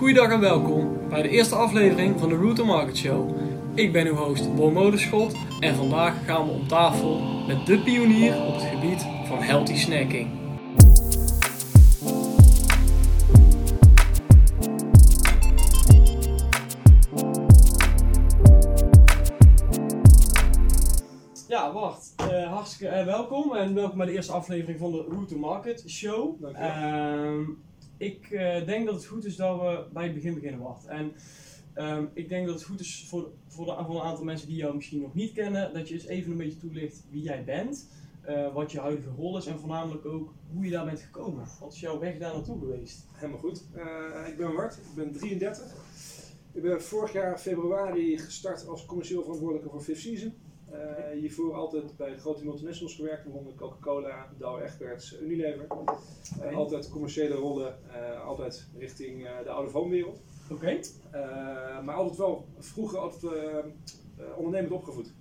Goeiedag en welkom bij de eerste aflevering van de Route to Market Show. Ik ben uw host Bo Modeschot en vandaag gaan we om tafel met de pionier op het gebied van healthy snacking. Ja, Bart, eh, hartstikke eh, welkom en welkom bij de eerste aflevering van de Route to Market Show. Ik eh, denk dat het goed is dat we bij het begin beginnen, Bart. En ehm, ik denk dat het goed is voor, voor, een aantal mensen die jou misschien nog niet kennen, dat je eens even een beetje toelicht wie jij bent, eh, wat je huidige rol is en voornamelijk ook hoe je daar bent gekomen. Wat is jouw weg daar naartoe geweest? Helemaal goed. Eh, ik ben Wart, ik ben 33. Ik ben vorig jaar februari gestart als commercieel verantwoordelijke voor Fifth Season. Eh, hiervoor altijd bij grote multinationals gewerkt, waaronder Coca-Cola, Dow Egberts, Unilever. Eh, altijd commerciële rollen, eh, altijd richting de oude woonwereld. Oké. Maar altijd wel vroeger altijd, ondernemend opgevoed.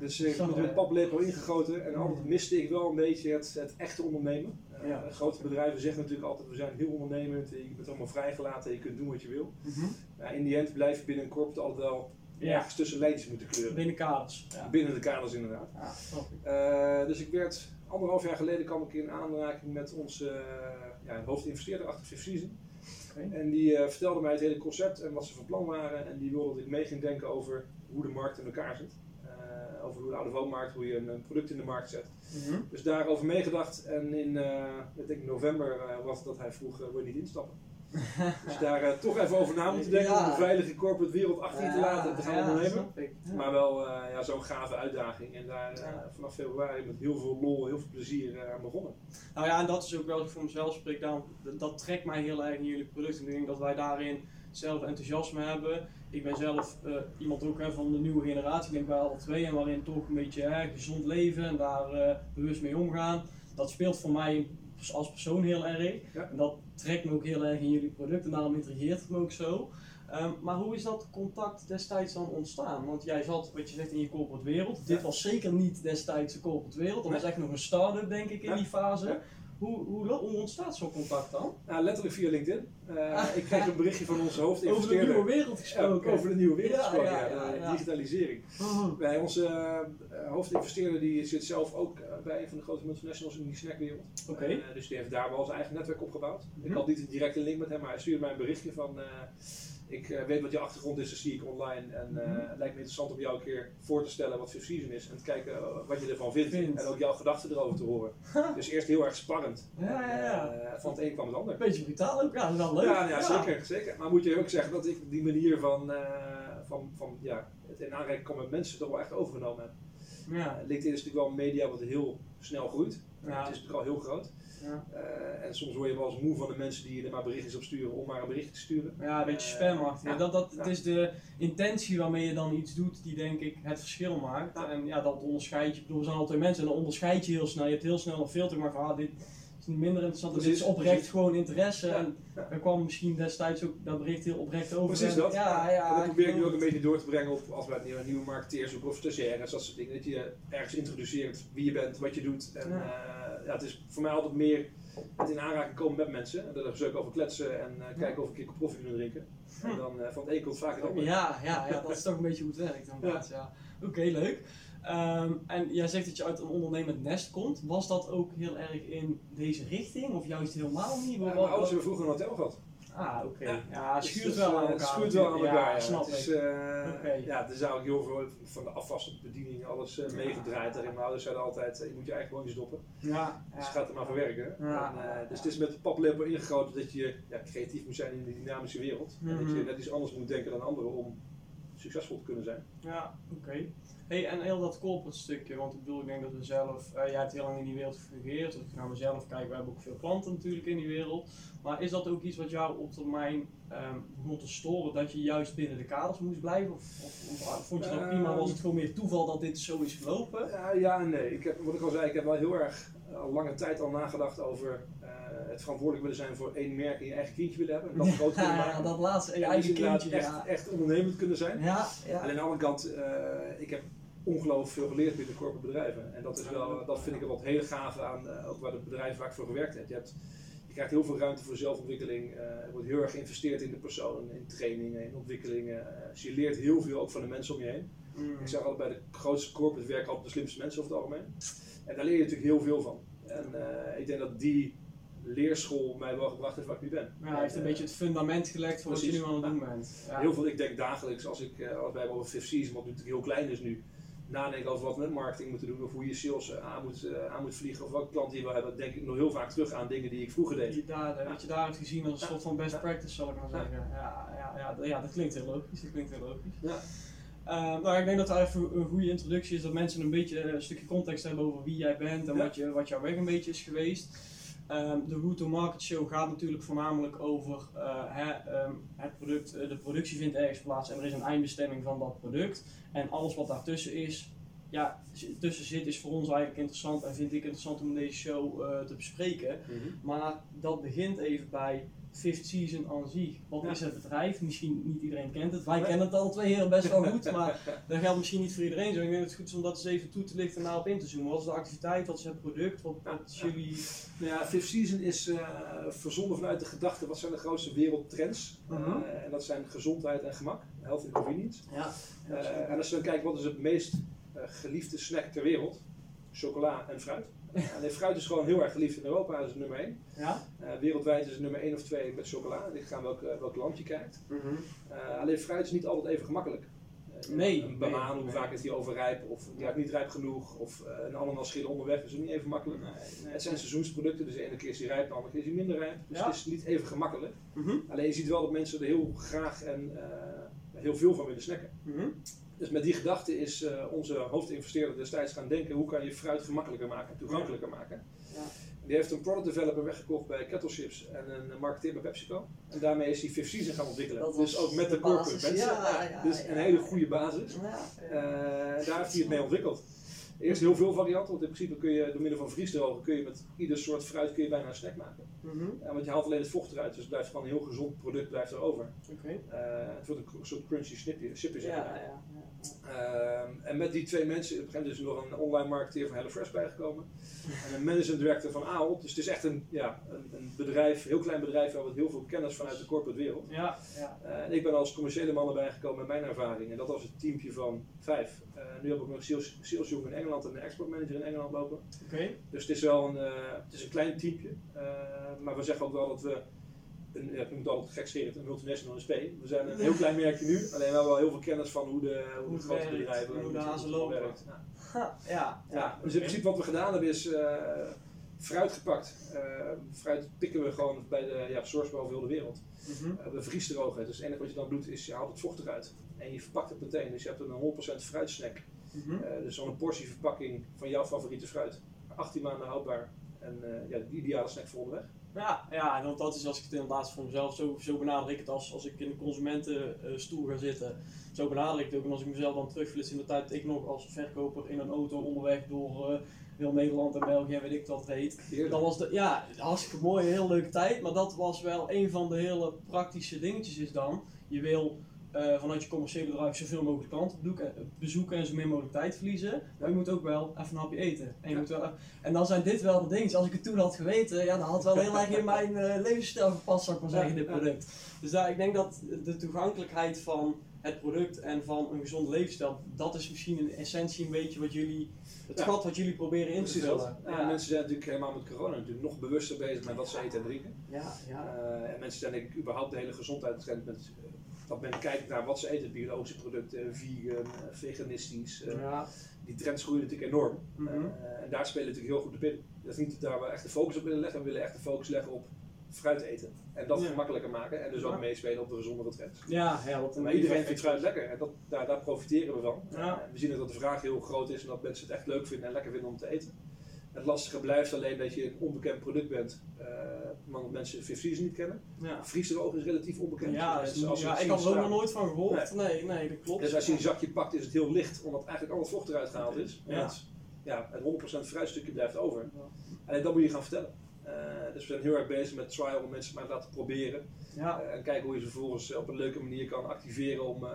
Dus ik hè? een paplepel ingegoten en altijd miste ik wel een beetje het, het echte ondernemen. Ja. Grote bedrijven zeggen natuurlijk altijd, we zijn heel ondernemend, je bent allemaal vrijgelaten, je kunt doen wat je wil. Mhm. Ja, in die end blijf je binnen een corporate altijd wel Ja. Ergens tussen lijntjes moeten kleuren. Binnen kaders. Ja. Binnen de kaders inderdaad. Ja. Eh, dus ik werd, anderhalf jaar geleden kwam ik in aanraking met onze eh, ja, hoofdinvesteerder achter Season. Oké. En die eh, vertelde mij het hele concept en wat ze van plan waren. En die wilde dat ik mee ging denken over hoe de markt in elkaar zit. Over hoe de oude woonmarkt, hoe je een, een product in de markt zet. Mhm. Dus daarover meegedacht. En in eh, ik denk november was dat hij vroeg, wil je niet instappen? Dus daar eh, toch even over na moeten denken Ja. om de veilige corporate wereld achter je te laten en te gaan ondernemen. Maar wel eh, ja, zo'n gave uitdaging. En daar eh, vanaf februari met heel veel lol, heel veel plezier aan begonnen. Nou ja, en dat is ook wel, ik voor mezelf spreek, daarom, dat, dat trekt mij heel erg in jullie producten. Ik denk dat wij daarin zelf enthousiasme hebben. Ik ben zelf iemand ook hè, van de nieuwe generatie, ik denk wij alle twee, en waarin toch een beetje hè, gezond leven en daar bewust mee omgaan. Dat speelt voor mij als persoon heel erg. Ja. En dat trekt me ook heel erg in jullie producten, daarom intrigeert het me ook zo. Ehm, maar hoe is dat contact destijds dan ontstaan? Want jij zat, wat je zegt, in je corporate wereld. Dit was zeker niet destijds de corporate wereld. Dat was echt nog een start-up, denk ik, in die fase. Hoe, hoe, ontstaat zo'n contact dan? Nou, letterlijk via LinkedIn. Eh, ik kreeg een berichtje van onze Over de hoofdinvesteerder. nieuwe wereld Ja, gesproken. over de nieuwe wereld Ja, gesproken, ja, ja, ja, digitalisering. Bij onze eh, hoofdinvesteerder die zit zelf ook eh, bij een van de grote multinationals in die snackwereld. Oké. Dus die heeft daar wel zijn eigen netwerk opgebouwd. Ik Mhm. had niet een directe link met hem, maar hij stuurde mij een berichtje van... ik eh, weet wat je achtergrond is, dat zie ik online. En eh, Mhm. het lijkt me interessant om jou een keer voor te stellen wat Season is. En te kijken eh, wat je ervan vindt. En ook jouw gedachten erover te horen. Dus eerst heel erg spannend. Ja, ja, ja. Van het een kwam het ander. Een beetje brutaal ook, ja, wel leuk. Ja, ja, Zeker, zeker. Maar moet je ook zeggen dat ik die manier van, van, van ja, het in aanraking komen met mensen toch wel echt overgenomen heb. Ja, LinkedIn is natuurlijk wel een media wat heel snel groeit. Het is natuurlijk al heel groot. Ja. Eh, en soms word je wel eens moe van de mensen die er maar berichtjes op sturen om maar een berichtje te sturen. ja, een beetje Eh, spamachtig. ja. Dat, dat, Het Ja. is de intentie waarmee je dan iets doet die denk ik het verschil maakt. En ja, dat onderscheid je. Ik bedoel, we zijn altijd mensen en dan onderscheid je heel snel. Je hebt heel snel een filter, maar van ah, dit is niet minder interessant. Dit is Precies, oprecht precies. gewoon interesse. En ja. er kwam misschien destijds ook dat bericht heel oprecht over. Precies dat. Ja, ja. en dat probeer ik nu ook een beetje door te brengen op als wij nieuwe, nieuwe marketeers of stagiaires, dat soort dingen. Dat je ergens introduceert wie je bent, wat je doet. En Ja. Ja, het is voor mij altijd meer het in aanraking komen met mensen. En daar dus ook over kletsen en eh, kijken of we een keer koffie kunnen drinken. En Hm. dan eh, van het een komt vaak het ander. Ja, ja, ja, dat is toch een beetje hoe het werkt inderdaad. Ja. Oké, leuk. Ehm, en jij zegt dat je uit een ondernemend nest komt. Was dat ook heel erg in deze richting of juist helemaal niet? Ja, mijn ouders hebben vroeger een hotel gehad. Ah, oké. Ja. Ja, het Dus schuurt is, wel aan elkaar. Het schuurt wel aan elkaar, Ja, snap is, ik. eh. Ja, er zou ook heel veel van de afwas op bediening, alles eh, meegedraaid daarin. Mijn ouders zeiden altijd, eh, je moet je eigen woontjes doppen. Ja, Dus ja. ga het er maar verwerken. Ja. En, eh, dus het is met de paplepel ingegoten dat je ja, creatief moet zijn in die dynamische wereld. En dat je Mhm. net iets anders moet denken dan anderen om succesvol te kunnen zijn. Ja, oké. Hey, en heel dat corporate stukje, want ik bedoel, ik denk dat we zelf, eh, jij hebt heel lang in die wereld gefungeerd. Als ik naar mezelf kijk, we hebben ook veel klanten natuurlijk in die wereld. Maar is dat ook iets wat jou op termijn ehm begon te storen, dat je juist binnen de kaders moest blijven? Of, of, of vond je dat prima? Was het gewoon meer toeval dat dit zo is gelopen? Ja, ja en nee. Ik heb, wat ik al zei, ik heb wel heel erg eh, lange tijd al nagedacht over eh, het verantwoordelijk willen zijn voor één merk en je eigen kindje willen hebben. En dat groot kunnen Ja, maken. dat laatste, en je En eigen kindje. echt, Ja, echt ondernemend kunnen zijn. ja. En ja. aan de andere kant, eh, ik heb ongelooflijk veel geleerd binnen corporate bedrijven. En dat, is wel, dat vind ik er wat hele gaaf aan, eh, ook waar de bedrijven waar ik voor gewerkt heb. Je, hebt, je krijgt heel veel ruimte voor zelfontwikkeling. Eh, er wordt heel erg geïnvesteerd in de persoon, in trainingen, in ontwikkelingen. Eh, dus je leert heel veel ook van de mensen om je heen. Mm. Ik zeg altijd bij de grootste corporate werken altijd de slimste mensen over het algemeen. En daar leer je natuurlijk heel veel van. En eh, ik denk dat die leerschool mij wel gebracht heeft waar ik nu ben. Ja, hij heeft een En, beetje het fundament gelegd voor wat je nu aan het doen bent. Ja. Heel veel, ik denk dagelijks, als, ik, eh, als wij over fifth season, wat natuurlijk heel klein is nu, nadenken over wat we met marketing moeten doen, of hoe je sales eh, aan moet, eh, aan moet vliegen, of welke klant je wil hebben, denk ik nog heel vaak terug aan dingen die ik vroeger deed. Daar, eh, wat je daar hebt gezien als een soort van best practice, zal ik maar Ja. zeggen. Ja, ja, ja, ja, dat klinkt heel logisch. Dat klinkt heel logisch. Ja. Eh, nou, ik denk dat daar even een goede introductie is, dat mensen een beetje een stukje context hebben over wie jij bent en Ja. wat, je, wat jouw weg een beetje is geweest. Ehm, de Route to Market Show gaat natuurlijk voornamelijk over eh, ehm, het product, eh, de productie vindt ergens plaats en er is een eindbestemming van dat product. En alles wat daartussen is, ja, tussen zit is voor ons eigenlijk interessant en vind ik interessant om deze show eh, te bespreken. Maar dat begint even bij Fifth Season aan zich. Wat Ja. is het bedrijf? Misschien niet iedereen kent het. Wij Nee. kennen het al twee heren best wel goed, maar dat geldt misschien niet voor iedereen zo. Ik denk dat het goed is om dat eens even toe te lichten en daarop in te zoomen. Wat is de activiteit? Wat is het product? Wat, Ja. jullie... Nou ja, Fifth Season is eh, verzonnen vanuit de gedachte, wat zijn de grootste wereldtrends? Mhm. Eh, en dat zijn gezondheid en gemak, health and convenience. Ja. Eh, en als we dan kijken, wat is het meest geliefde snack ter wereld? Chocola en fruit. Alleen fruit is gewoon heel erg geliefd in Europa, dat is nummer 1. Ja? wereldwijd is het nummer 1 of 2 met chocola. Het ligt aan welk, eh, welk land je kijkt. Eh, alleen fruit is niet altijd even gemakkelijk. Eh, Nee, Een banaan, nee, hoe nee. vaak is die overrijp? Of die ruikt niet rijp genoeg? Of eh, een ananas schillen onderweg is ook niet even makkelijk. Het zijn seizoensproducten, dus de ene keer is die rijp, de andere keer is die minder rijp. Dus Ja. het is niet even gemakkelijk. Mhm. Alleen je ziet wel dat mensen er heel graag en eh, heel veel van willen snacken. Mhm. Dus met die gedachte is eh, onze hoofdinvesteerder destijds gaan denken, hoe kan je fruit gemakkelijker maken, toegankelijker maken. Ja. Die heeft een product developer weggekocht bij Kettle Chips en een marketeer bij PepsiCo. En daarmee is hij Fifth Season gaan ontwikkelen. Dus ook met de de corporate basis. mensen. Ja, ja, dus een hele goede basis. Eh, daar heeft hij het mee ontwikkeld. Eerst heel veel varianten, want in principe kun je door middel van vriesdrogen kun je met ieder soort fruit kun je bijna een snack maken. Mhm. Eh, want je haalt alleen het vocht eruit, dus het blijft gewoon een heel gezond product blijft erover. Oké. Eh, het wordt een soort crunchy snipje, chipje zeg Ja, maar. Ehm, en met die twee mensen, op een gegeven moment is er nog een online marketeer van HelloFresh bijgekomen. En een managing director van AOL. Dus het is echt een, ja, een, een bedrijf, een heel klein bedrijf, waar we heel veel kennis vanuit de corporate wereld. Ja, ja. Eh, en ik ben als commerciële man erbij gekomen met mijn ervaring. En dat was het teampje van vijf. Eh, nu heb ik nog een sales, salesjongen in Engeland en een export manager in Engeland lopen. Oké. Dus het is wel een, eh, het is een klein teampje. Maar we zeggen ook wel dat we, een, ja, ik moet altijd gekscherend, een multinational SP. We zijn een heel klein merkje nu, alleen wel wel heel veel kennis van hoe de, hoe Hoe de het grote bedrijven hoe de het- hazen het lopen. werkt. Ja. Ha, ja. Ja, dus in principe wat we gedaan hebben is eh, fruit gepakt. Eh, fruit pikken we gewoon bij de ja, source over heel de wereld. Mhm. Eh, we vriesdrogen. Dus het enige wat je dan doet is je haalt het vocht eruit. En je verpakt het meteen. Dus je hebt een 100% fruitsnack. Mhm. Eh, dus zo'n portieverpakking van jouw favoriete fruit. 18 maanden houdbaar. En eh, ja, de ideale snack voor onderweg. Ja, ja, en want dat is als ik het inderdaad voor mezelf, zo, zo benader ik het als, als ik in de consumentenstoel ga zitten. Zo benader ik het ook. En als ik mezelf dan terugflits in de tijd dat ik nog als verkoper in een auto onderweg door eh, heel Nederland en België en weet ik wat heet. Heerlijk. Dat was de, ja, hartstikke mooie, heel leuke tijd. Maar dat was wel een van de hele praktische dingetjes is dan. Je wil eh, vanuit je commerciële bedrijf zoveel mogelijk klanten bezoeken, bezoeken en zo min mogelijk tijd verliezen. Maar je moet ook wel even een hapje eten. En, je Ja. moet wel, en dan zijn dit wel de dingen. Als ik het toen had geweten, ja, dan had het wel heel erg in mijn eh, levensstijl gepast, zou ik maar zeggen, dit product. Dus daar, ik denk dat de toegankelijkheid van het product en van een gezonde levensstijl, dat is misschien in essentie een beetje wat jullie, het Ja. gat wat jullie proberen in te vullen. Ja, Mensen zijn natuurlijk helemaal met corona natuurlijk nog bewuster bezig met wat ze eten en drinken. ja, ja. Eh, en mensen zijn denk ik überhaupt de hele gezondheidstrend met eh, dat men kijkt naar wat ze eten, biologische producten, vegan, eh, veganistisch. eh, ja. Die trends groeien natuurlijk enorm. Mhm. Eh, en daar spelen natuurlijk heel goed op in. Dat is niet daar we echt de focus op willen leggen, we willen echt de focus leggen op fruit eten. En dat Ja. gemakkelijker maken en dus ook Ja. meespelen op de gezondere trends. Ja, wat Maar iedereen vindt fruit lekker en dat, daar, daar profiteren we van. Ja. We zien dat de vraag heel groot is en dat mensen het echt leuk vinden en lekker vinden om te eten. Het lastige blijft alleen dat je een onbekend product bent, eh omdat mensen Season niet kennen. Ja. Vriesdroog is relatief onbekend. Ja, Dus als ja, het ik had er ook nog nooit van gehoord. Nee, nee, dat klopt. Dus als je een zakje pakt is het heel licht, omdat eigenlijk al het vocht eruit gehaald is. En Ja. het, ja, het 100% fruitstukje blijft over. Alleen dat moet je gaan vertellen. Eh, dus we zijn heel erg bezig met trial om mensen maar te laten proberen. Ja, Eh, en kijken hoe je ze vervolgens eh, op een leuke manier kan activeren om,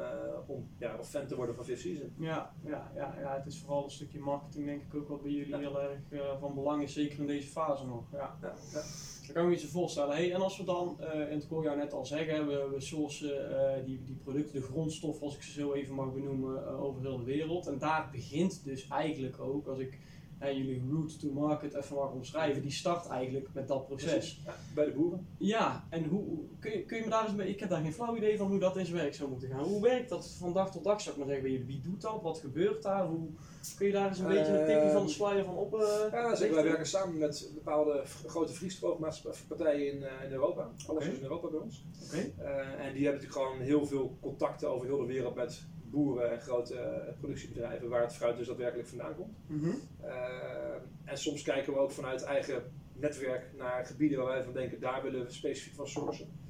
om ja, of fan te worden van Fifth Season. ja, ja, ja, ja, het is vooral een stukje marketing denk ik ook wat bij jullie Ja. heel erg van belang is, zeker in deze fase nog. Ja. Ja, ja. Dat kan ik me iets voorstellen. Hey, en als we dan, en het kon jou net al zeggen, we, we sourcen die, die producten, de grondstof, als ik ze zo even mag benoemen, over heel de wereld. En daar begint dus eigenlijk ook, als ik eh, jullie route to market even mag omschrijven, die start eigenlijk met dat proces. Ja, bij de boeren. Ja, en hoe, kun, je, kun je me daar eens bij, ik heb daar geen flauw idee van hoe dat in zijn werk zou moeten gaan. Hoe werkt dat van dag tot dag, zou ik maar zeggen, bij jullie? Wie doet dat? Wat gebeurt daar? Hoe, kun je daar eens een beetje een tipje van de sluier van op? eh, Ja, zeker. Wij werken samen met bepaalde grote vriesdroogmaatschappijen in, eh, in Europa. Alles is in Europa bij ons. Oké. Eh, en die hebben natuurlijk gewoon heel veel contacten over heel de wereld met boeren en grote eh, productiebedrijven waar het fruit dus daadwerkelijk vandaan komt. Mhm. Eh, en soms kijken we ook vanuit eigen netwerk naar gebieden waar wij van denken, daar willen we specifiek van sourcen.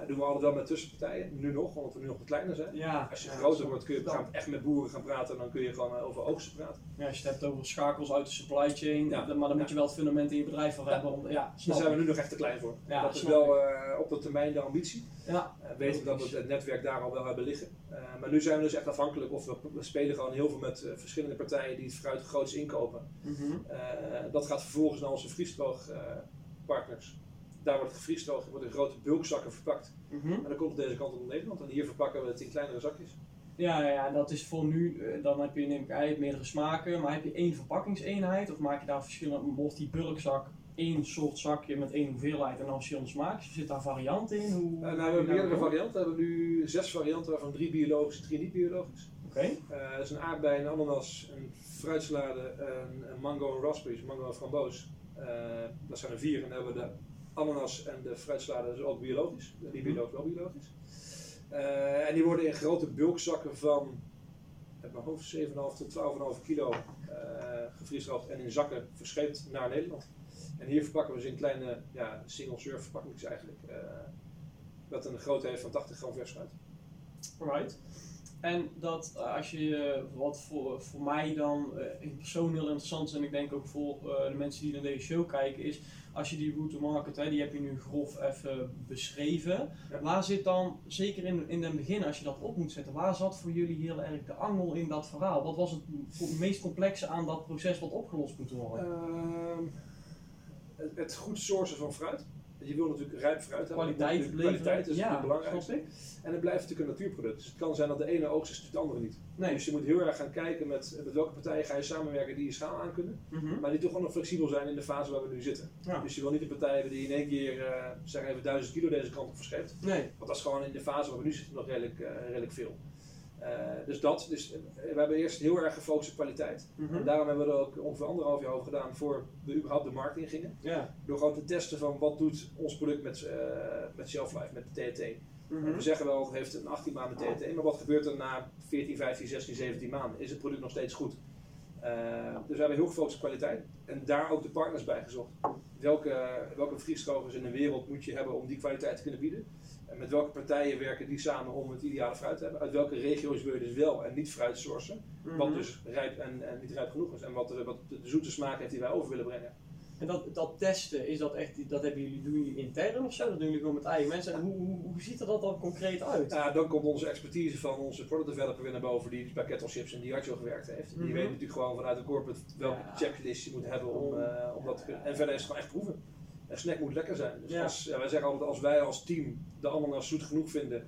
Eh doen we altijd wel met tussenpartijen, nu nog, omdat we nu nog wat kleiner zijn. Ja, Als je ja, groter wordt kun je gaan echt met boeren gaan praten en dan kun je gewoon eh, over oogsten praten. Ja, als je het hebt over schakels uit de supply chain, Ja. dan- maar dan moet je wel het fundament in je bedrijf Ja. hebben. Om, ja, Daar zijn we nu nog echt te klein voor. Dat is wel eh, op de termijn de ambitie. Ja, Eh, weten we dat we het netwerk daar al wel hebben liggen. Maar nu zijn we dus echt afhankelijk of we, we spelen gewoon heel veel met verschillende partijen die het fruit groots inkopen. Mhm. Dat gaat vervolgens naar onze vriesdroog eh, partners. Daar wordt het wordt in grote bulkzakken verpakt. Mhm. En dan komt het deze kant op Nederland. En hier verpakken we het in kleinere zakjes. Ja, ja, ja, dat is voor nu, eh, dan heb je neem ik aan, meerdere smaken, maar heb je één verpakkingseenheid of maak je daar verschillende, wordt die bulkzak één soort zakje met één hoeveelheid en dan verschillende smaakjes? Zit daar variant in? Hoe, Eh, nou, we hebben meerdere varianten. We hebben nu zes varianten, waarvan drie biologisch en drie niet biologisch. Oké, Eh, dat is een aardbei, een ananas, een fruitsalade, een, een mango en raspberries, mango en framboos. Dat zijn er vier. En dan hebben we de ananas en de fruitsalade dus ook biologisch. De niet biologisch, wel biologisch. Eh, en die worden in grote bulkzakken van, uit mijn hoofd, 7,5 tot 12,5 kilo uh, gevriesdroogd en in zakken verscheept naar Nederland. En hier verpakken we ze in kleine ja, single-serve verpakkingen eigenlijk. eh wat een grootte heeft van 80 gram vers fruit. alright. En dat eh, als je, eh, wat voor, voor mij dan eh, in persoon heel interessant is en ik denk ook voor de mensen die naar deze show kijken, is als je die route to market, hè, die heb je nu grof even beschreven. Ja. Waar zit dan, zeker in, in het begin als je dat op moet zetten, waar zat voor jullie heel erg de angel in dat verhaal? Wat was het meest complexe aan dat proces wat opgelost moet worden? Ehm, het, het goed sourcen van fruit. Je wil natuurlijk rijp fruit hebben. Kwaliteit De leveren. kwaliteit is ja, het belangrijkste. En het blijft natuurlijk een natuurproduct. Dus het kan zijn dat de ene oogst is, de andere niet. Nee. Dus je moet heel erg gaan kijken met, met welke partijen ga je samenwerken die je schaal aan kunnen. Mhm. Maar die toch nog flexibel zijn in de fase waar we nu zitten. Ja. Dus je wil niet een partij hebben die in één keer, zeg even, duizend kilo deze kant op verscheept. Nee. Want dat is gewoon in de fase waar we nu zitten nog redelijk, eh, redelijk veel. Eh, dus dat, dus eh, we hebben eerst heel erg gefocust op kwaliteit. Mhm. En daarom hebben we er ook ongeveer anderhalf jaar over gedaan voor we überhaupt de markt in gingen. Ja. Door gewoon te testen van wat doet ons product met, eh met shelf life, met de TNT. Mhm. We zeggen wel, het heeft een 18 maanden TNT, maar wat gebeurt er na 14, 15, 16, 17 maanden? Is het product nog steeds goed? Dus we hebben heel gefocust op kwaliteit en daar ook de partners bij gezocht. Welke, welke vriesdrogers in de wereld moet je hebben om die kwaliteit te kunnen bieden? En met welke partijen werken die samen om het ideale fruit te hebben? Uit welke regio's wil je dus wel en niet fruit sourcen? Wat Mhm. dus rijp en, en niet rijp genoeg is. En wat, de, wat de zoete smaak heeft die wij over willen brengen. En dat, dat testen, is dat echt, dat hebben jullie, doen jullie intern of zo? Dat doen jullie gewoon met eigen mensen? En hoe, hoe, hoe ziet er dat dan concreet uit? Nou, dan komt onze expertise van onze product developer weer naar boven, die bij Kettle Chips en Diageo gewerkt heeft. Die Mhm. weet natuurlijk gewoon vanuit de corporate welke Ja. checklist je moet hebben om, eh, om dat te kunnen. En verder is het gewoon echt proeven. Een snack moet lekker zijn. Dus Ja. als, ja, wij zeggen altijd, als wij als team de ananas zoet genoeg vinden,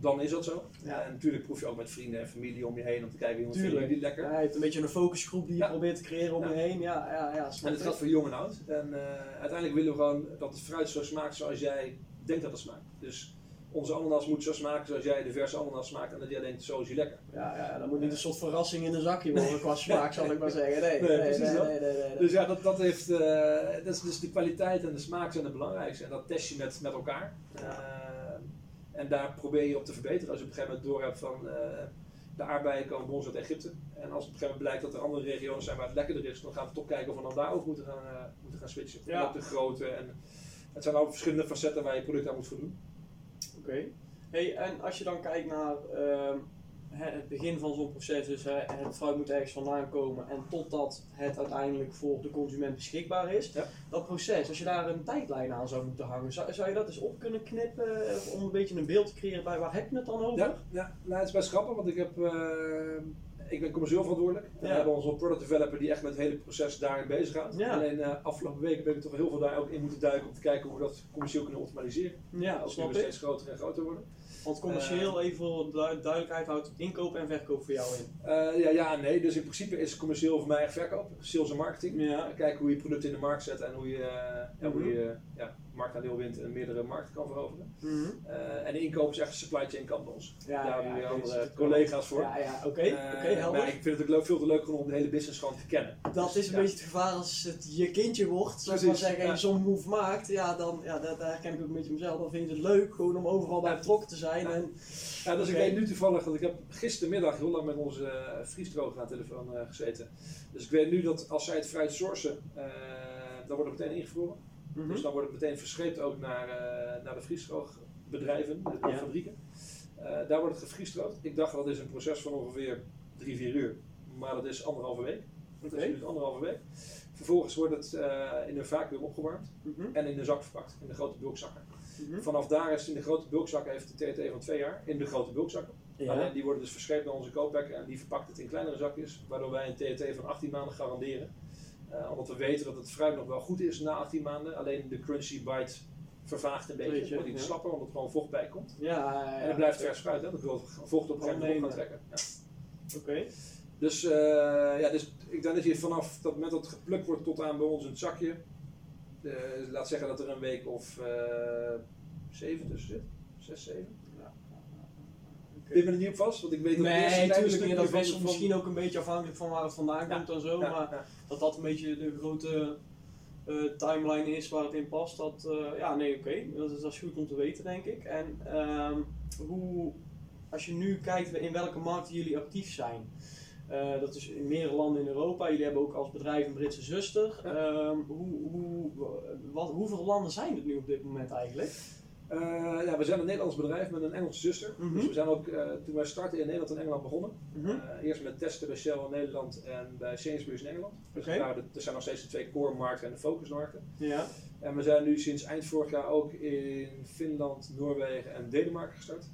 dan is dat zo. Ja. En natuurlijk proef je ook met vrienden en familie om je heen om te kijken, Tuurlijk. vindt die lekker. Ja, je hebt een beetje een focusgroep die je Ja. probeert te creëren om Ja. je heen. Ja, ja, ja. En het gaat voor jong en oud. En eh, uiteindelijk willen we gewoon dat het fruit zo smaakt zoals jij denkt dat het smaakt. Dus onze ananas moet zo smaken zoals jij de verse ananas smaakt en dat jij denkt, zo is hij lekker. Ja, ja, dat moet niet een soort verrassing in een zakje worden qua smaak, zal ik maar zeggen. Nee, Nee, nee, nee. Dus ja, dat, dat heeft, eh, dat is dus de kwaliteit en de smaak zijn het belangrijkste. En dat test je met, met elkaar. Eh, en daar probeer je op te verbeteren. Als je op een gegeven moment door hebt van eh, de aardbeien komen bij ons uit Egypte. En als het op een gegeven moment blijkt dat er andere regionen zijn waar het lekkerder is, dan gaan we toch kijken of we dan daarover moeten gaan, moeten gaan switchen. Ja. Ook de grootte. En het zijn al verschillende facetten waar je product aan moet voldoen. Oké. Hey, en als je dan kijkt naar, ehm, het begin van zo'n proces, dus het fruit moet ergens vandaan komen en totdat het uiteindelijk voor de consument beschikbaar is. Ja. Dat proces, als je daar een tijdlijn aan zou moeten hangen, zou, zou je dat eens op kunnen knippen eh, om een beetje een beeld te creëren bij waar heb je het dan over? Ja, ja nou, het is best grappig, want ik, heb, eh, ik ben commercieel verantwoordelijk. En Ja. we hebben onze product developer die echt met het hele proces daarin bezig gaat. Ja. Alleen eh, afgelopen weken ben ik toch heel veel daar ook in moeten duiken om te kijken hoe we dat commercieel kunnen optimaliseren. Ja, Als we ik. steeds groter en groter worden. Want commercieel, even voor du- duidelijkheid, houdt inkoop en verkoop voor jou in. Eh, ja, ja en nee. Dus in principe is commercieel voor mij echt verkoop, sales en marketing. Ja. Kijken hoe je product in de markt zet en hoe je, ja, hoe Mhm. je ja, marktaandeel wint en meerdere markten kan veroveren. Mhm. Eh, en de inkoop is echt supply chain kant bij ons. Ja, Daar hebben we andere collega's voor. Ja, ja, oké, Eh, oké, helder. maar ik vind het ook leuk, veel te leuk om de hele business gewoon te kennen. Dat is een beetje het gevaar als het je kindje wordt. Zou ik maar Precies, zeggen, en je zo'n move maakt, ja, dan, ja, dat herken ik ook een beetje mezelf. Dan vind je het leuk gewoon om overal bij betrokken te zijn. Ja. En, Ja, dus ik weet nu toevallig dat ik heb gistermiddag heel lang met onze uh, vriesdroger aan de telefoon gezeten. Dus ik weet nu dat als zij het fruit sourcen, eh, dan wordt het meteen ingevroren. Mhm. Dus dan wordt het meteen verscheept ook naar, eh, naar de vriesdroogbedrijven, de, Ja. fabrieken. Eh, daar wordt het gefriesdroogd. Ik dacht dat is een proces van ongeveer 3, 4 uur. Maar dat is anderhalve week. Dat is dus anderhalve week. Vervolgens wordt het eh, in een vacuüm opgewarmd Mhm. en in de zak verpakt, in de grote bulkzakken. Mhm. Vanaf daar is het in de grote bulkzakken, heeft de TT van twee jaar, in de grote bulkzakken. Ja. Alleen die worden dus verscheept naar onze koopwekken en die verpakt het in kleinere zakjes, waardoor wij een TT van 18 maanden garanderen. Eh, omdat we weten dat het fruit nog wel goed is na 18 maanden, alleen de crunchy bite vervaagt een beetje, wordt iets ja. slapper omdat er gewoon vocht bij komt. Ja. En het blijft vers fruit, hè? dat wil vocht op een gegeven moment op gaan trekken. Ja. Oké. Dus, eh, ja, dus ik denk dat je vanaf dat moment dat het geplukt wordt tot aan bij ons in het zakje, eh, laat zeggen dat er een week of eh, zeven tussen zit, zes, zeven. Ik ben er niet op vast, want ik weet dat het eerste Nee, niet. stukje Dat was van- misschien ook een beetje afhankelijk van waar het vandaan Ja. komt en zo. Ja, maar ja. dat dat een beetje de grote eh, timeline is waar het in past. Dat, eh, ja, nee, oké. Dat, is, dat is goed om te weten, denk ik. En ehm, hoe, als je nu kijkt in welke markten jullie actief zijn. eh, dat is in meerdere landen in Europa. Jullie hebben ook als bedrijf een Britse zuster. Ja. Ehm, hoe, hoe, wat, hoeveel landen zijn het nu op dit moment eigenlijk? Eh, ja, we zijn een Nederlands bedrijf met een Engelse zuster. Mhm. Dus we zijn ook, eh, toen wij startten in Nederland en Engeland begonnen. Mhm. Eh, eerst met testen bij Shell in Nederland en bij Sainsbury's in Engeland. Dus dat zijn nog steeds de twee core markten en de focusmarkten. Ja. En we zijn nu sinds eind vorig jaar ook in Finland, Noorwegen en Denemarken gestart.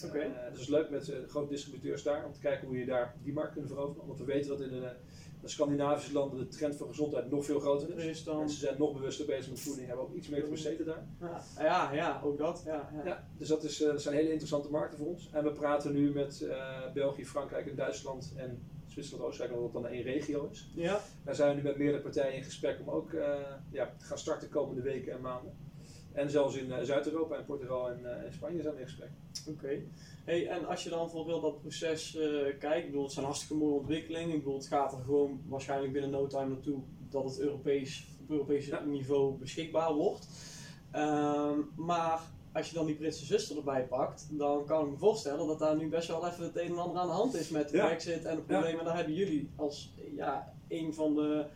Dus het is leuk met grote distributeurs daar om te kijken hoe je daar die markt kunt veroveren. Omdat we weten dat in de, de Scandinavische landen de trend voor gezondheid nog veel groter is. Dus dan, Mensen zijn nog bewuster bezig met voeding, hebben ook iets meer te besteden daar. ja, ja, ja, ook dat. Ja, ja. Ja, dus dat, is, eh, dat zijn hele interessante markten voor ons. En we praten nu met eh, België, Frankrijk en Duitsland en Zwitserland, Oostenrijk, omdat dat dan één regio is. ja. Daar zijn we nu met meerdere partijen in gesprek om ook eh, ja, te gaan starten de komende weken en maanden. En zelfs in eh, Zuid-Europa en Portugal en eh, Spanje zijn we in gesprek. Oké. Hey, en als je dan voor heel dat proces eh, kijkt, ik bedoel, het zijn hartstikke mooie ontwikkelingen. Ik bedoel, het gaat er gewoon waarschijnlijk binnen no time naartoe dat het Europees, op Europees Ja. niveau beschikbaar wordt. Ehm, maar als je dan die Britse zuster erbij pakt, dan kan ik me voorstellen dat daar nu best wel even het een en ander aan de hand is met de Ja. Brexit en de problemen. En daar hebben jullie als ja, een van de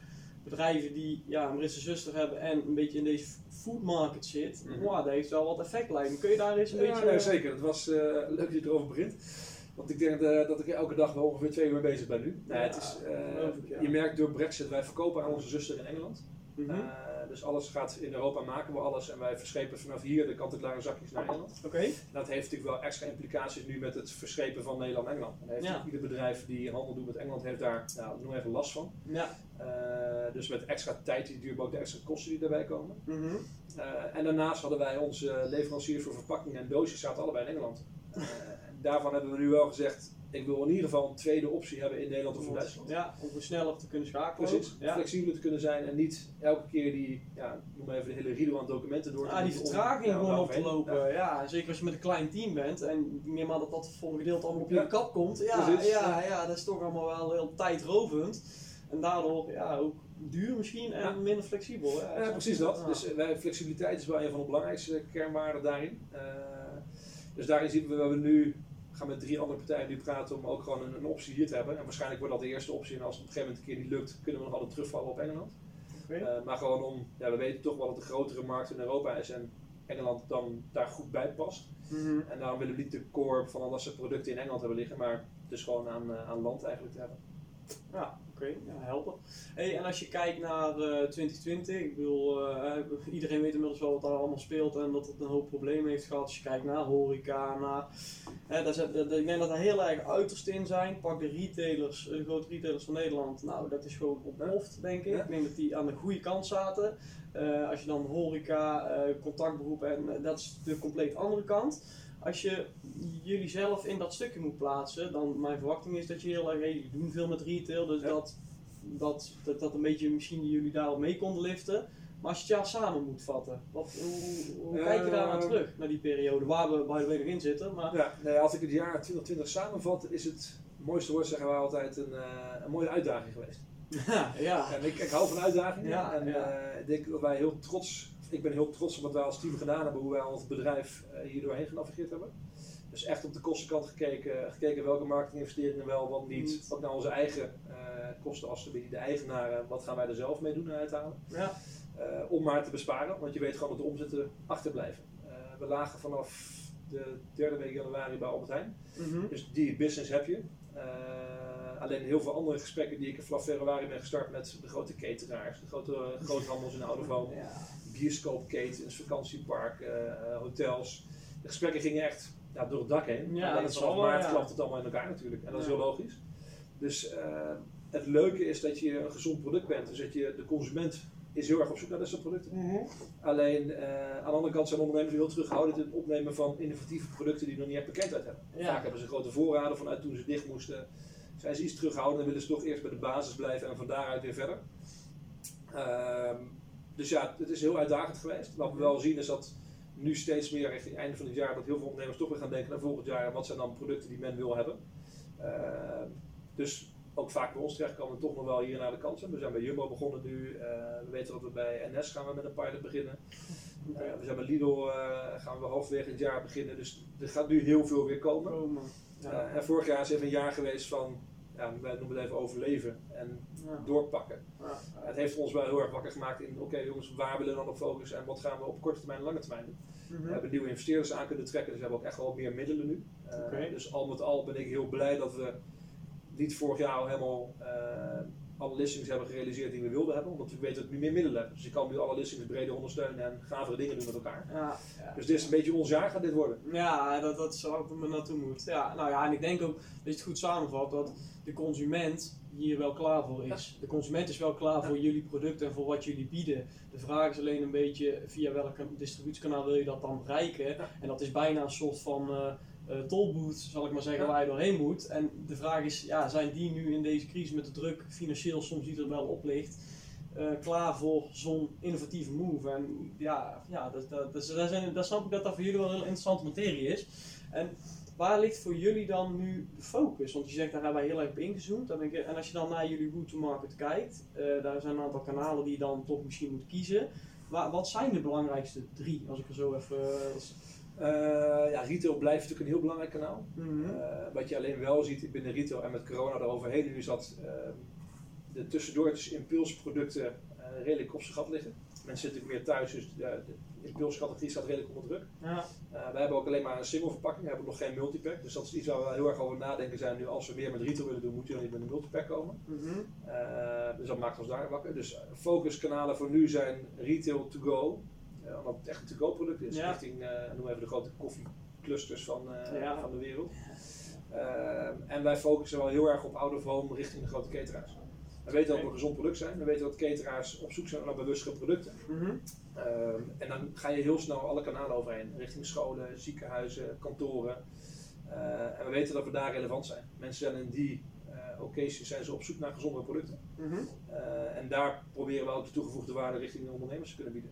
bedrijven die ja, een Britse zuster hebben en een beetje in deze food market zit, Mhm. wow, dat heeft wel wat effect lijkt me. Kun je daar eens een Ja, beetje... nee, zeker. Het was eh, leuk dat je erover begint. Want ik denk eh, dat ik elke dag wel ongeveer twee uur bezig ben nu. Nee, Ja, het is, eh, ik, ja. Je merkt door Brexit, wij verkopen aan onze zuster in Engeland. Mhm. Dus alles gaat in Europa, maken we alles en wij verschepen vanaf hier de kant-en-klare zakjes naar Engeland. Oké. Dat heeft natuurlijk wel extra implicaties nu met het verschepen van Nederland en Engeland. En heeft Ja. ieder bedrijf die handel doet met Engeland heeft daar nou, nog even last van. Ja. Eh, dus met extra tijd die duurt, maar ook de extra kosten die daarbij komen. Mhm. Eh, en daarnaast hadden wij onze leveranciers voor verpakkingen en doosjes zaten allebei in Engeland. Daarvan hebben we nu wel gezegd, ik wil in ieder geval een tweede optie hebben in Nederland of in Duitsland. Ja, om sneller te kunnen schakelen. Precies, Ja. flexibeler te kunnen zijn en niet elke keer die, ja, noem maar even de hele rido aan documenten door te Ah, die om- vertraging ja, gewoon op te lopen. Ja. Ja. zeker als je met een klein team bent en neem aan dat dat voor een gedeelte allemaal op je Ja. kap komt. Ja, Precies, ja, ja. ja, dat is toch allemaal wel heel tijdrovend. En daardoor ja, ook duur misschien en Ja. minder flexibel. Ja, Ja, precies dat. Ja. Dus eh, wij, flexibiliteit is wel een van de belangrijkste kernwaarden daarin. Eh, dus daarin zien we, we hebben nu gaan met drie andere partijen nu praten om ook gewoon een, een optie hier te hebben. En waarschijnlijk wordt dat de eerste optie. En als het op een gegeven moment een keer niet lukt, kunnen we nog altijd terugvallen op Engeland. Eh, maar gewoon om, ja, we weten toch wel dat de grotere markt in Europa is. En Engeland dan daar goed bij past. Mhm. En daarom willen we niet de core van alle zijn producten in Engeland hebben liggen, maar dus gewoon aan, eh, aan land eigenlijk te hebben. Ja, oké, ja, helder. Hey, en als je kijkt naar eh 2020, ik bedoel, eh, eh, iedereen weet inmiddels wel wat daar allemaal speelt en dat het een hoop problemen heeft gehad. Als je kijkt naar horeca, naar, eh, daar ik denk dat er heel erg uiterst in zijn. Pak de retailers, eh, de grote retailers van Nederland, nou dat is gewoon ontploft denk ik. Ja. Ik denk dat die aan de goede kant zaten. Eh, als je dan horeca, eh contactberoepen en eh, dat is de compleet andere kant. Als je jullie zelf in dat stukje moet plaatsen, dan mijn verwachting is dat je heel erg, hey, jullie doen veel met retail, dus Ja. dat, dat, dat dat een beetje misschien jullie daarop mee konden liften. Maar als je het jaar samen moet vatten, wat, hoe, hoe, hoe kijk je daar aan Ehm. terug, naar die periode waar we the way nog in zitten? Maar, Ja, nee, als ik het jaar 2020 samenvat, is het mooiste woord zeggen wij altijd een, eh, een mooie uitdaging geweest. ja, ja. En ik, ik hou van uitdagingen Ja, en ja. eh, ik denk dat wij heel trots, ik ben heel trots op wat wij als team gedaan hebben, hoe wij als bedrijf eh, hier doorheen genavigeerd hebben. Dus echt op de kostenkant gekeken, gekeken welke marketinginvesteringen wel, wat niet. Niet. Wat nou onze eigen eh, kosten als de, eigenaren, wat gaan wij er zelf mee doen en uithalen. ja. Eh, om maar te besparen, want je weet gewoon dat de omzetten achterblijven. Eh, we lagen vanaf de derde week januari bij Albert Heijn. Mhm. Dus die business heb je. Alleen heel veel andere gesprekken die ik vanaf februari ben gestart met de grote cateraars, de grote uh, groothandels in de Ja. Bioscoopketens, vakantiepark, eh, eh, hotels. De gesprekken gingen echt ja, door het dak heen. Ja, alleen is vanaf maart ja. klapt het allemaal in elkaar natuurlijk. En dat is Ja. heel logisch. Dus eh, het leuke is dat je een gezond product bent. Dus dat je, de consument is heel erg op zoek naar dat soort producten. Mhm. Alleen eh, aan de andere kant zijn ondernemers heel terughoudend in het opnemen van innovatieve producten die nog niet echt bekendheid hebben. Ja. Vaak hebben ze grote voorraden vanuit toen ze dicht moesten. Zijn ze iets terughoudend en willen ze toch eerst bij de basis blijven en van daaruit weer verder. Ehm, dus ja, het is heel uitdagend geweest. Wat we wel zien is dat nu steeds meer richting het einde van het jaar dat heel veel ondernemers toch weer gaan denken naar volgend jaar. Wat zijn dan producten die men wil hebben. Ehm, dus ook vaak bij ons terecht komen toch nog wel hier naar de kant zijn. We zijn bij Jumbo begonnen nu. Eh, we weten dat we bij NS gaan we met een pilot beginnen. Eh, we zijn bij Lidl eh, gaan we halverwege het jaar beginnen. Dus er gaat nu heel veel weer komen. Eh, en vorig jaar is even een jaar geweest van, ja, wij noemen het even overleven en Ja. doorpakken. Ja. Het heeft ons wel heel erg wakker gemaakt in, oké jongens, waar willen we dan op focussen en wat gaan we op korte termijn en lange termijn doen. Mhm. We hebben nieuwe investeerders aan kunnen trekken, dus we hebben ook echt wel meer middelen nu. Eh. Dus al met al ben ik heel blij dat we niet vorig jaar al helemaal eh, alle listings hebben gerealiseerd die we wilden hebben, omdat we weten dat we nu meer middelen hebben. Dus je kan nu alle listings breder ondersteunen en gavere dingen doen met elkaar. Ja. Ja. Dus dit is een beetje ons jaar gaat dit worden. Ja, dat, dat is waar we naartoe moet. Ja, nou ja, en ik denk ook dat je het goed samenvat dat de consument hier wel klaar voor is. De consument is wel klaar voor jullie producten en voor wat jullie bieden. De vraag is alleen een beetje via welk distributiekanaal wil je dat dan bereiken. En dat is bijna een soort van eh tolboot, zal ik maar zeggen, waar je doorheen moet. En de vraag is, ja, zijn die nu in deze crisis met de druk financieel soms die er wel op ligt, eh, klaar voor zo'n innovatieve move? En ja, ja dat, dat, dat, dat, zijn, dat snap ik dat dat voor jullie wel een heel interessante materie is. En waar ligt voor jullie dan nu de focus? Want je zegt daar hebben wij heel erg op ingezoomd. Dan denk ik, en als je dan naar jullie go-to-market kijkt, eh, daar zijn een aantal kanalen die je dan toch misschien moet kiezen. Maar wat zijn de belangrijkste drie, als ik er zo even... als- Eh, ja, retail blijft natuurlijk een heel belangrijk kanaal. Mhm. Eh, wat je alleen wel ziet binnen retail en met corona eroverheen nu is dat eh, de tussendoortjes impulsproducten eh, redelijk op zijn gat liggen. Mensen zitten natuurlijk meer thuis, dus de, de impulscategorie staat redelijk onder druk. Ja. We hebben ook alleen maar een single verpakking, we hebben nog geen multipack. Dus dat is iets waar we heel erg over nadenken zijn nu. Als we meer met retail willen doen, moet je dan niet met een multipack komen. Mhm. Dus dat maakt ons daar wakker. Dus focuskanalen voor nu zijn retail to go. Omdat het echt een to-go product is. Ja. Richting, eh noem even de grote koffieclusters van, eh, Ja. van de wereld. Eh, en wij focussen wel heel erg op out of home richting de grote cateraars. We weten dat we een gezond product zijn. We weten dat cateraars op zoek zijn naar bewustere producten. Mhm. En dan ga je heel snel alle kanalen overheen. Richting scholen, ziekenhuizen, kantoren. En we weten dat we daar relevant zijn. Mensen zijn in die eh occasions zijn ze op zoek naar gezondere producten. Mhm. En daar proberen we ook de toegevoegde waarde richting de ondernemers te kunnen bieden.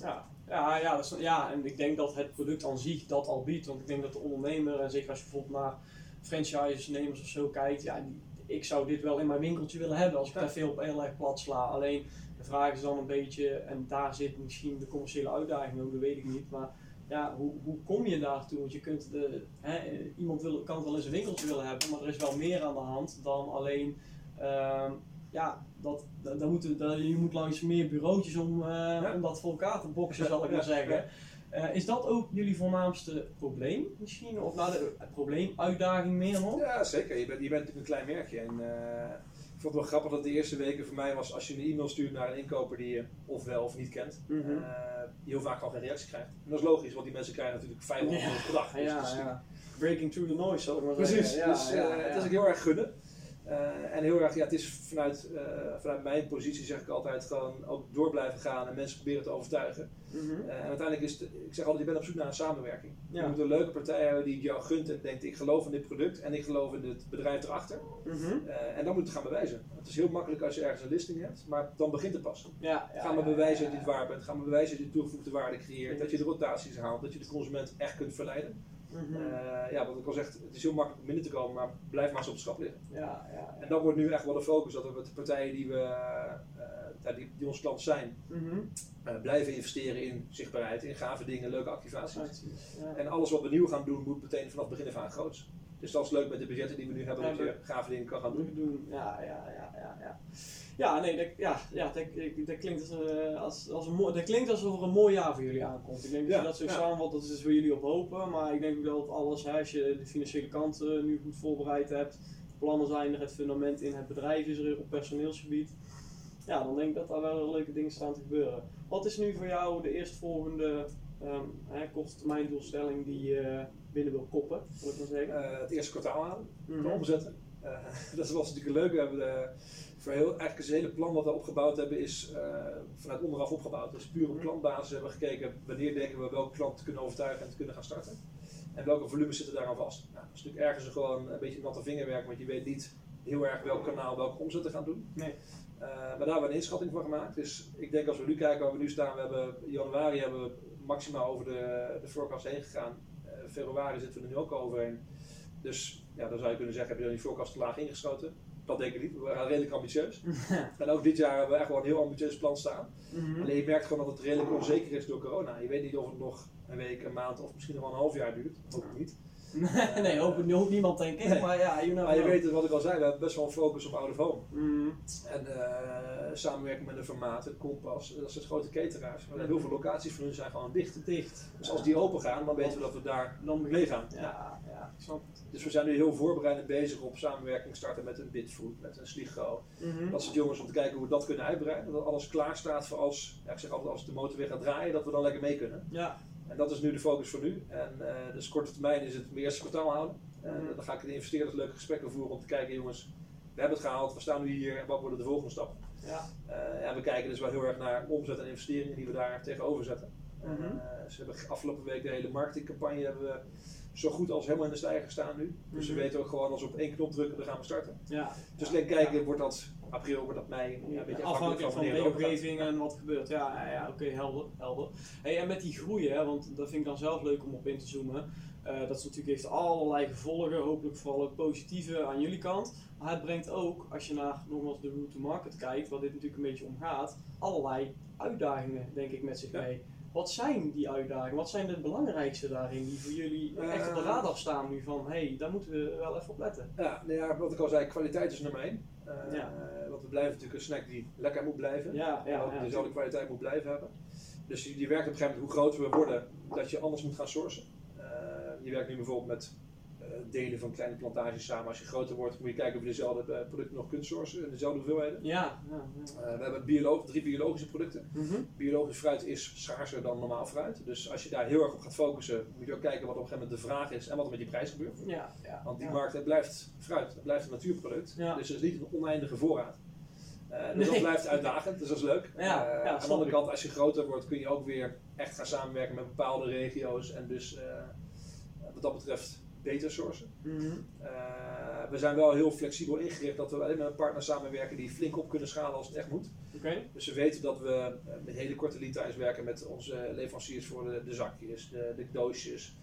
Ja, ja, ja, dat is, ja, en ik denk dat het product aan zich dat al biedt. Want ik denk dat de ondernemer, en zeker als je bijvoorbeeld naar franchise-nemers of zo kijkt, ja, die, ik zou dit wel in mijn winkeltje willen hebben als ik Ja. daar veel op heel erg plat sla. Alleen de vraag is dan een beetje, en daar zit misschien de commerciële uitdaging ook, dat weet ik niet. Maar ja, hoe, hoe kom je daartoe? Want je kunt de, hè, iemand wil, kan het wel in zijn winkeltje willen hebben, maar er is wel meer aan de hand dan alleen. ehm, ja, dat, dat, dat moeten, dat, je moet langs meer bureautjes om, eh, Ja. om dat voor elkaar te boksen, zal ik maar zeggen. Eh, is dat ook jullie voornaamste probleem misschien? Of nou, de uh, probleem, uitdaging meer nog? Ja, zeker. Je bent, je bent natuurlijk een klein merkje. En, ik vond het wel grappig dat de eerste weken voor mij was als je een e-mail stuurt naar een inkoper die je of wel of niet kent, mm -hmm. heel vaak al geen reactie krijgt. En dat is logisch, want die mensen krijgen natuurlijk 500 ja. per dag. Dus ja, dus ja. Breaking through the noise, zal ik maar Precies, zeggen. dus het is ook heel erg gunnen. Uh, en heel erg, ja, het is vanuit, uh, vanuit mijn positie zeg ik altijd gewoon ook door blijven gaan en mensen proberen te overtuigen. Mm -hmm. uh, en uiteindelijk is het, ik zeg altijd, je bent op zoek naar een samenwerking. Ja. Je moet een leuke partij hebben die jou gunt en denkt, ik geloof in dit product en ik geloof in het bedrijf erachter. Mm -hmm. en dan moet je het gaan bewijzen. Het is heel makkelijk als je ergens een listing hebt, maar dan begint het pas. Ja, ja, ga maar bewijzen dat je het waar bent, ga maar bewijzen dat je toegevoegde waarde creëert, dat je de rotaties haalt, dat je de consument echt kunt verleiden. Mm -hmm. uh, ja, wat ik al zeg, het is heel makkelijk om binnen te komen, maar blijf maar eens op de schap liggen. Ja, ja, ja. En dat wordt nu echt wel de focus, dat we met de partijen die, we, uh, die, die ons klant zijn, mm -hmm. uh, blijven investeren in zichtbaarheid, in gave dingen, leuke activaties. En alles wat we nieuw gaan doen, moet meteen vanaf het begin af aan groots. Dus dat is leuk met de budgetten die we nu hebben, dat je gave dingen kan gaan doen. Ja, ja, ja, ja, ja. Ja, nee, dat, ja, ja, dat, dat, klinkt als, uh, als, als een mooi, dat klinkt alsof er een mooi jaar voor jullie aankomt. Ik denk dat je dat zo ja. samenvat, dat is dus voor jullie op hopen. Maar ik denk ook dat alles, hè, als je de financiële kant uh, nu goed voorbereid hebt, plannen zijn er, het fundament in het bedrijf is er op personeelsgebied. Ja, dan denk ik dat daar wel leuke dingen staan te gebeuren. Wat is nu voor jou de eerstvolgende um, korte termijn doelstelling die je binnen wil koppen, moet ik maar zeggen? Uh, het eerste kwartaal aan, mm -hmm. omzetten. dat was natuurlijk leuk. We hebben de, voor heel, eigenlijk het hele plan wat we opgebouwd hebben is vanuit onderaf opgebouwd. Dus puur op klantbasis hebben we gekeken wanneer denken we welke klant te kunnen overtuigen en te kunnen gaan starten. En welke volumes zitten daaraan vast. Nou, dat is natuurlijk ergens gewoon een beetje natte vingerwerk, want je weet niet heel erg welk kanaal welke omzet te gaan doen. Nee. Uh, maar daar hebben we een inschatting van gemaakt. Dus ik denk als we nu kijken waar we nu staan, we hebben in januari hebben we maximaal over de, de forecast heen gegaan. Uh, februari zitten we er nu ook overheen. Dus ja, dan zou je kunnen zeggen, heb je dan die forecast te laag ingeschoten? Dat denk ik niet. We gaan redelijk ambitieus. en ook dit jaar hebben we echt wel een heel ambitieus plan staan. Mm -hmm. Alleen je merkt gewoon dat het redelijk onzeker is door corona. Je weet niet of het nog een week, een maand of misschien nog wel een half jaar duurt. Hoop ik niet. Nee, hoop, hoopt niemand denk ik. Nee. Maar ja, you know maar je weet het, wat ik al zei, we hebben best wel een focus op out of home. Mm. En uh, samenwerken met een formaat, het Kompas, dat zijn grote cateraars. Maar heel veel locaties van hun zijn gewoon dicht. dicht. Dus als die open gaan, dan weten we dat we daar dan mee gaan. Ja, ja, snap. Dus we zijn nu heel voorbereidend bezig op samenwerking starten met een Bitfood, met een Sligo. Mm -hmm. Dat soort jongens om te kijken hoe we dat kunnen uitbreiden. Dat alles klaar staat voor als, ja, ik zeg altijd, als de motor weer gaat draaien, dat we dan lekker mee kunnen. Ja. En dat is nu de focus voor nu. En uh, dus korte termijn is het eerste kwartaal houden. En uh, dan ga ik de investeerders leuke gesprekken voeren om te kijken, jongens, we hebben het gehaald, we staan nu hier en wat worden de volgende stappen? Ja. Uh, en we kijken dus wel heel erg naar omzet en investeringen die we daar tegenover zetten. Mm -hmm. ze hebben afgelopen week de hele marketingcampagne hebben we zo goed als helemaal in de stijger staan nu. Dus mm -hmm. we weten ook gewoon als we op één knop drukken, dan gaan we starten. Ja. Dus alleen kijken, wordt dat april, wordt dat mei? Ja, een beetje afhankelijk van, van de omgeving en wat gebeurt. Ja, ja, oké, okay, helder. helder. Hey, en met die groei, hè, want dat vind ik dan zelf leuk om op in te zoomen. Uh, dat is natuurlijk, heeft allerlei gevolgen, hopelijk vooral ook positieve aan jullie kant. Maar het brengt ook, als je naar nogmaals de route to market kijkt, waar dit natuurlijk een beetje om gaat, allerlei uitdagingen, denk ik, met zich mee. Wat zijn die uitdagingen? Wat zijn de belangrijkste daarin die voor jullie echt op de radar staan nu van hé, hey, daar moeten we wel even op letten? Ja, nou ja, wat ik al zei, kwaliteit is nummer één. Uh, ja. Want we blijven natuurlijk een snack die lekker moet blijven. Ja, ja, en ook ja, dezelfde kwaliteit moet blijven hebben. Dus die, die werkt op een gegeven moment hoe groter we worden, dat je anders moet gaan sourcen. Uh, je werkt nu bijvoorbeeld met delen van kleine plantages samen. Als je groter wordt, moet je kijken of je dezelfde producten nog kunt sourcen dezelfde hoeveelheden. Ja, ja, ja. Uh, we hebben biolo drie biologische producten. Mm -hmm. Biologisch fruit is schaarser dan normaal fruit. Dus als je daar heel erg op gaat focussen, moet je ook kijken wat op een gegeven moment de vraag is en wat er met die prijs gebeurt. Ja, ja, Want die markt het blijft fruit, het blijft een natuurproduct. Dus het is niet een oneindige voorraad. Uh, dus nee. dat blijft uitdagend, dus dat is leuk. Ja, uh, aan de andere kant, als je groter wordt, kun je ook weer echt gaan samenwerken met bepaalde regio's. En dus wat dat betreft beter sourcen. Mm -hmm. uh, we zijn wel heel flexibel ingericht dat we alleen met een partner samenwerken die flink op kunnen schalen als het echt moet. Okay. Dus we weten dat we met hele korte lead times werken met onze leveranciers voor de, de zakjes, de, de doosjes.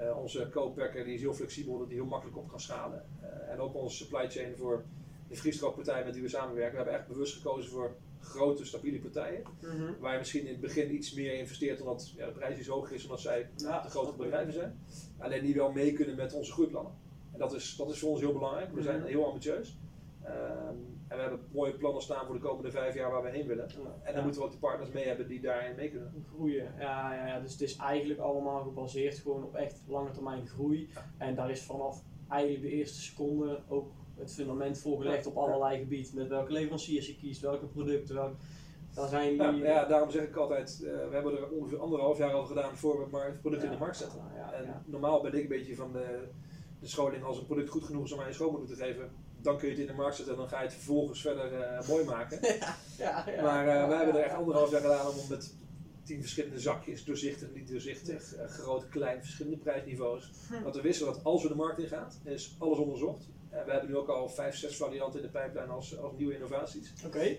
Uh, onze co-packer die is heel flexibel, dat die heel makkelijk op kan schalen. Uh, en ook onze supply chain voor de vriestrookpartij met wie we samenwerken. We hebben echt bewust gekozen voor grote, stabiele partijen. Mm -hmm. Waar je misschien in het begin iets meer investeert omdat ja, de prijs iets hoger is, omdat zij ja, de grote bedrijven zijn. Alleen die wel mee kunnen met onze groeiplannen. En dat is, dat is voor ons heel belangrijk. We zijn heel ambitieus. Um, En we hebben mooie plannen staan voor de komende vijf jaar waar we heen willen. En dan moeten we ook de partners mee hebben die daarin mee kunnen. groeien. Ja, ja, ja, dus het is eigenlijk allemaal gebaseerd gewoon op echt lange termijn groei. En daar is vanaf eigenlijk de eerste seconde ook het fundament voor gelegd op allerlei gebieden. Met welke leveranciers je kiest, welke producten, welke... Daar zijn Ja, jullie... ja, daarom zeg ik altijd, eh, we hebben er ongeveer anderhalf jaar over gedaan voor we maar het product in de markt zetten. Ja, En normaal ben ik een beetje van de, de scholing, als een product goed genoeg is om aan je schoonmoeder te geven, dan kun je het in de markt zetten en dan ga je het vervolgens verder eh, mooi maken. Ja, ja, maar eh, wij hebben er echt anderhalf jaar gedaan om met tien verschillende zakjes, doorzichtig, niet doorzichtig, groot, klein, verschillende prijsniveaus. Hm. Want we wisten dat als we de markt in gaan, is alles onderzocht. En we hebben nu ook al vijf, zes varianten in de pijplijn als, als nieuwe innovaties.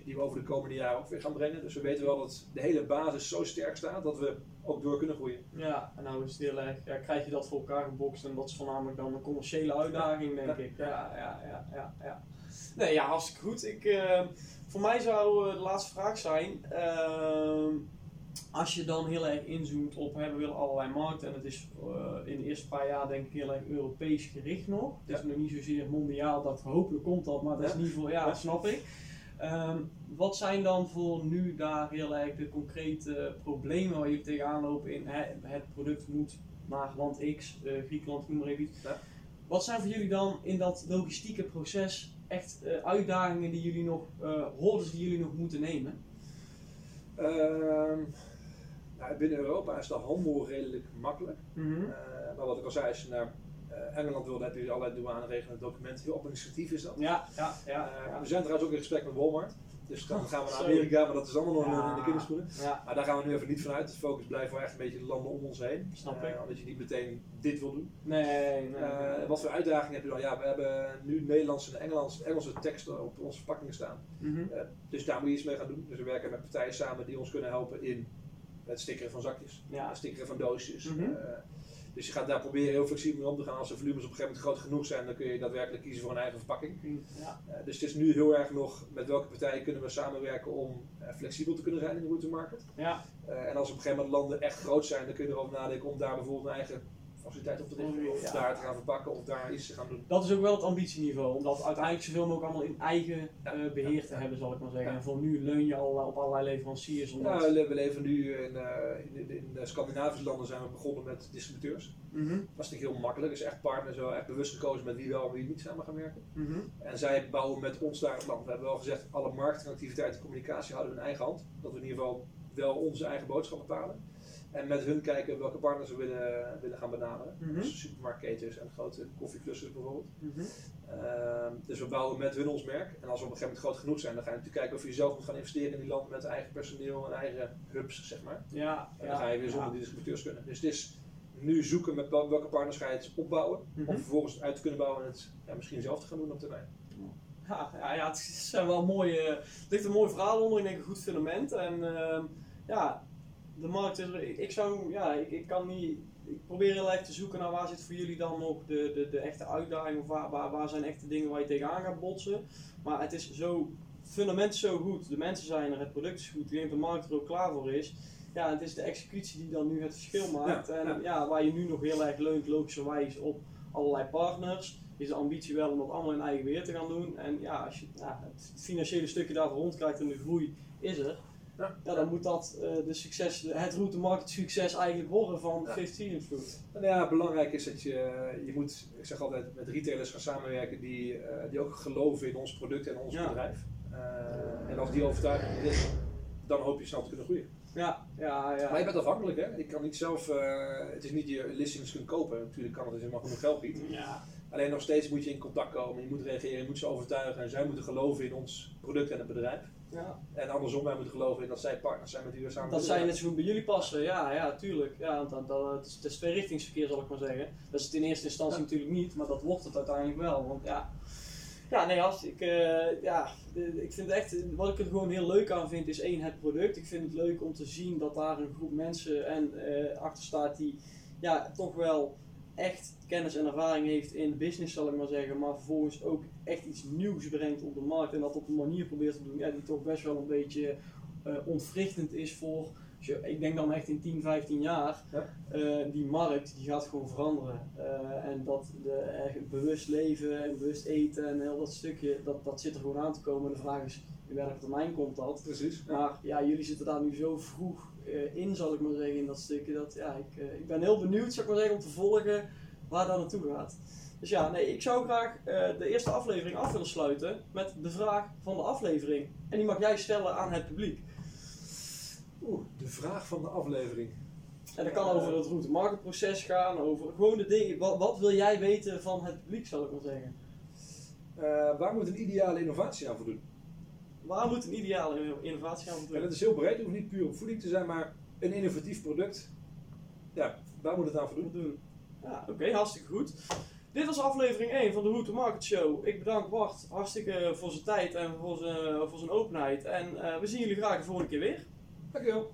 Die we over de komende jaren ook weer gaan brengen. Dus we weten wel dat de hele basis zo sterk staat dat we ook door kunnen groeien. Ja, en nou is het heel erg, ja, krijg je dat voor elkaar gebokst en dat is voornamelijk dan een commerciële uitdaging, denk Ja. ik. Ja, ja, ja, ja, ja. Nee, ja, hartstikke goed. Ik, eh, voor mij zou eh, de laatste vraag zijn, ehm, als je dan heel erg inzoomt op, hè, we willen allerlei markten en het is eh, in de eerste paar jaar denk ik heel erg Europees gericht nog. Het is nog niet zozeer mondiaal, dat hopelijk komt dat, maar dat is Ja. ieder geval, ja, Ja. snap ik. Ehm, wat zijn dan voor nu daar heel erg de concrete problemen waar jullie tegenaan lopen in hè, het product moet naar land X, eh, Griekenland, noem maar even iets. Ja. Wat zijn voor jullie dan in dat logistieke proces echt eh, uitdagingen die jullie nog, hordes die jullie nog moeten nemen? Ehm, nou, binnen Europa is de handel redelijk makkelijk. Eh, maar wat ik al zei, als je naar eh, Engeland wil, dan heb je allerlei douaneregelende documenten. Heel administratief is dat. Ja, ja, ja. Eh, ja. we zijn trouwens ook in gesprek met Walmart. Dus dan gaan we naar. Amerika, maar dat is allemaal nog Ja. in de kinderschoenen. Ja, Maar daar gaan we nu even niet vanuit. De focus blijft wel echt een beetje de landen om ons heen. Snap ik. omdat je niet meteen dit wil doen. nee, nee. Eh, wat voor uitdagingen heb je dan? Ja, we hebben nu Nederlandse en Engelse, Engelse teksten op onze verpakkingen staan. Mhm. Eh, dus daar moet je iets mee gaan doen. Dus we werken met partijen samen die ons kunnen helpen in het stickeren van zakjes, Ja. het stickeren van doosjes. Eh, dus je gaat daar proberen heel flexibel mee om te gaan. Als de volumes op een gegeven moment groot genoeg zijn, dan kun je daadwerkelijk kiezen voor een eigen verpakking. Ja. Eh, dus het is nu heel erg nog met welke partijen kunnen we samenwerken om eh, flexibel te kunnen zijn in de route market. Ja. Eh, en als op een gegeven moment landen echt groot zijn, dan kun je erover nadenken om daar bijvoorbeeld een eigen faciliteit op te richten. Of Ja. daar te gaan verpakken of daar iets te gaan doen. Dat is ook wel het ambitieniveau, om dat uiteindelijk zoveel mogelijk allemaal in eigen Ja. eh, beheer te hebben, zal ik maar zeggen. Ja. En voor nu leun je al op allerlei leveranciers. Omdat... Ja, we le- we leven nu in, eh, in, de- in de Scandinavische landen zijn we begonnen met distributeurs. Mhm, Dat is natuurlijk heel makkelijk. Dus echt partners wel echt bewust gekozen met wie wel en wie niet samen gaan werken. mhm. En zij bouwen met ons daar het land. We hebben wel gezegd, alle marketingactiviteiten en communicatie houden we in eigen hand. Dat we in ieder geval wel onze eigen boodschap bepalen. En met hun kijken welke partners we willen, willen gaan benaderen. Mhm. Dus supermarktketens en grote koffieclusters bijvoorbeeld. Mhm. Ehm, dus we bouwen met hun ons merk. En als we op een gegeven moment groot genoeg zijn, dan ga je natuurlijk kijken of je zelf moet gaan investeren in die landen met eigen personeel en eigen hubs, zeg maar. Ja, En ja, dan ga je weer zonder ja. die distributeurs kunnen. Dus het is nu zoeken met wel- welke partners ga je het opbouwen. Mhm. Om vervolgens het uit te kunnen bouwen en het ja, misschien zelf te gaan doen op termijn. Ja, ja, ja, het zijn wel mooie, er ligt een mooi verhaal onder, ik denk een goed fundament. En ehm, ja, de markt is er, ik, zou, ja, ik, ik kan niet, ik probeer heel erg te zoeken naar waar zit voor jullie dan nog de, de, de echte uitdaging, of waar, waar, waar zijn echte dingen waar je tegenaan gaat botsen. Maar het is zo, het fundament is zo goed, de mensen zijn er, het product is goed, ik denk dat de markt er ook klaar voor is. Ja, het is de executie die dan nu het verschil maakt. Ja, en ja. ja, waar je nu nog heel erg leunt, logischerwijs, op allerlei partners is de ambitie wel om dat allemaal in eigen beheer te gaan doen. En ja, als je ja, het financiële stukje daarvoor rondkrijgt en de groei is er, Ja. ja, dan moet dat eh, de succes, het route market succes eigenlijk worden van Ja. 15 Food. En ja, belangrijk is dat je, je moet, ik zeg altijd, met retailers gaan samenwerken die, eh, die ook geloven in ons product en ons Ja. bedrijf. Eh, en als die overtuiging er is, dan hoop je snel te kunnen groeien. Ja, ja, ja. Maar je bent afhankelijk, hè? Ik kan niet zelf, het is niet je listings kunnen kopen. Natuurlijk kan het als je maar genoeg geld biedt. ja. Alleen nog steeds moet je in contact komen, je moet reageren, je moet ze overtuigen en zij moeten geloven in ons product en het bedrijf. Ja. En andersom, wij moeten geloven in dat zij partners zijn met we samen Dat zij net zo goed bij jullie passen, ja, ja, tuurlijk. Ja, want dat, dat, het, is, het is tweerichtingsverkeer zal ik maar zeggen. Dat is het in eerste instantie Ja. natuurlijk niet, maar dat wordt het uiteindelijk wel. Want ja, ja nee, als ik, eh, ja, de- ik vind echt, wat ik er gewoon heel leuk aan vind, is één, het product. Ik vind het leuk om te zien dat daar een groep mensen en, eh, achter staat die ja, toch wel echt kennis en ervaring heeft in business, zal ik maar zeggen, maar vervolgens ook echt iets nieuws brengt op de markt en dat op een manier probeert te doen ja, die toch best wel een beetje eh, ontwrichtend is voor ik denk dan echt in 10, 15 jaar, Ja. eh, die markt die gaat gewoon veranderen. Eh, en dat de, bewust leven en bewust eten en heel dat stukje, dat, dat zit er gewoon aan te komen. En de vraag is, in welke termijn komt dat? Precies. Ja. Maar ja, jullie zitten daar nu zo vroeg eh, in, zal ik maar zeggen, in dat stukje. Dat, ja, ik, eh, ik ben heel benieuwd, zal ik maar zeggen, om te volgen waar dat naartoe gaat. Dus ja, nee, ik zou graag eh, de eerste aflevering af willen sluiten met de vraag van de aflevering. En die mag jij stellen aan het publiek. Oeh, de vraag van de aflevering. En dat kan over het route-market-proces gaan, over gewoon de dingen. Wat, wat wil jij weten van het publiek, zal ik maar zeggen? Waar moet een ideale innovatie aan voldoen? Waar moet een ideale innovatie aan En dat is heel breed, het hoeft niet puur op voeding te zijn, maar een innovatief product. Ja, waar moet het aan voldoen? doen. Ja, oké, hartstikke goed. Dit was aflevering 1 van de Hoe to Market Show. Ik bedank Bart hartstikke voor zijn tijd en voor zijn, voor zijn openheid. En eh, we zien jullie graag de volgende keer weer. Dankjewel.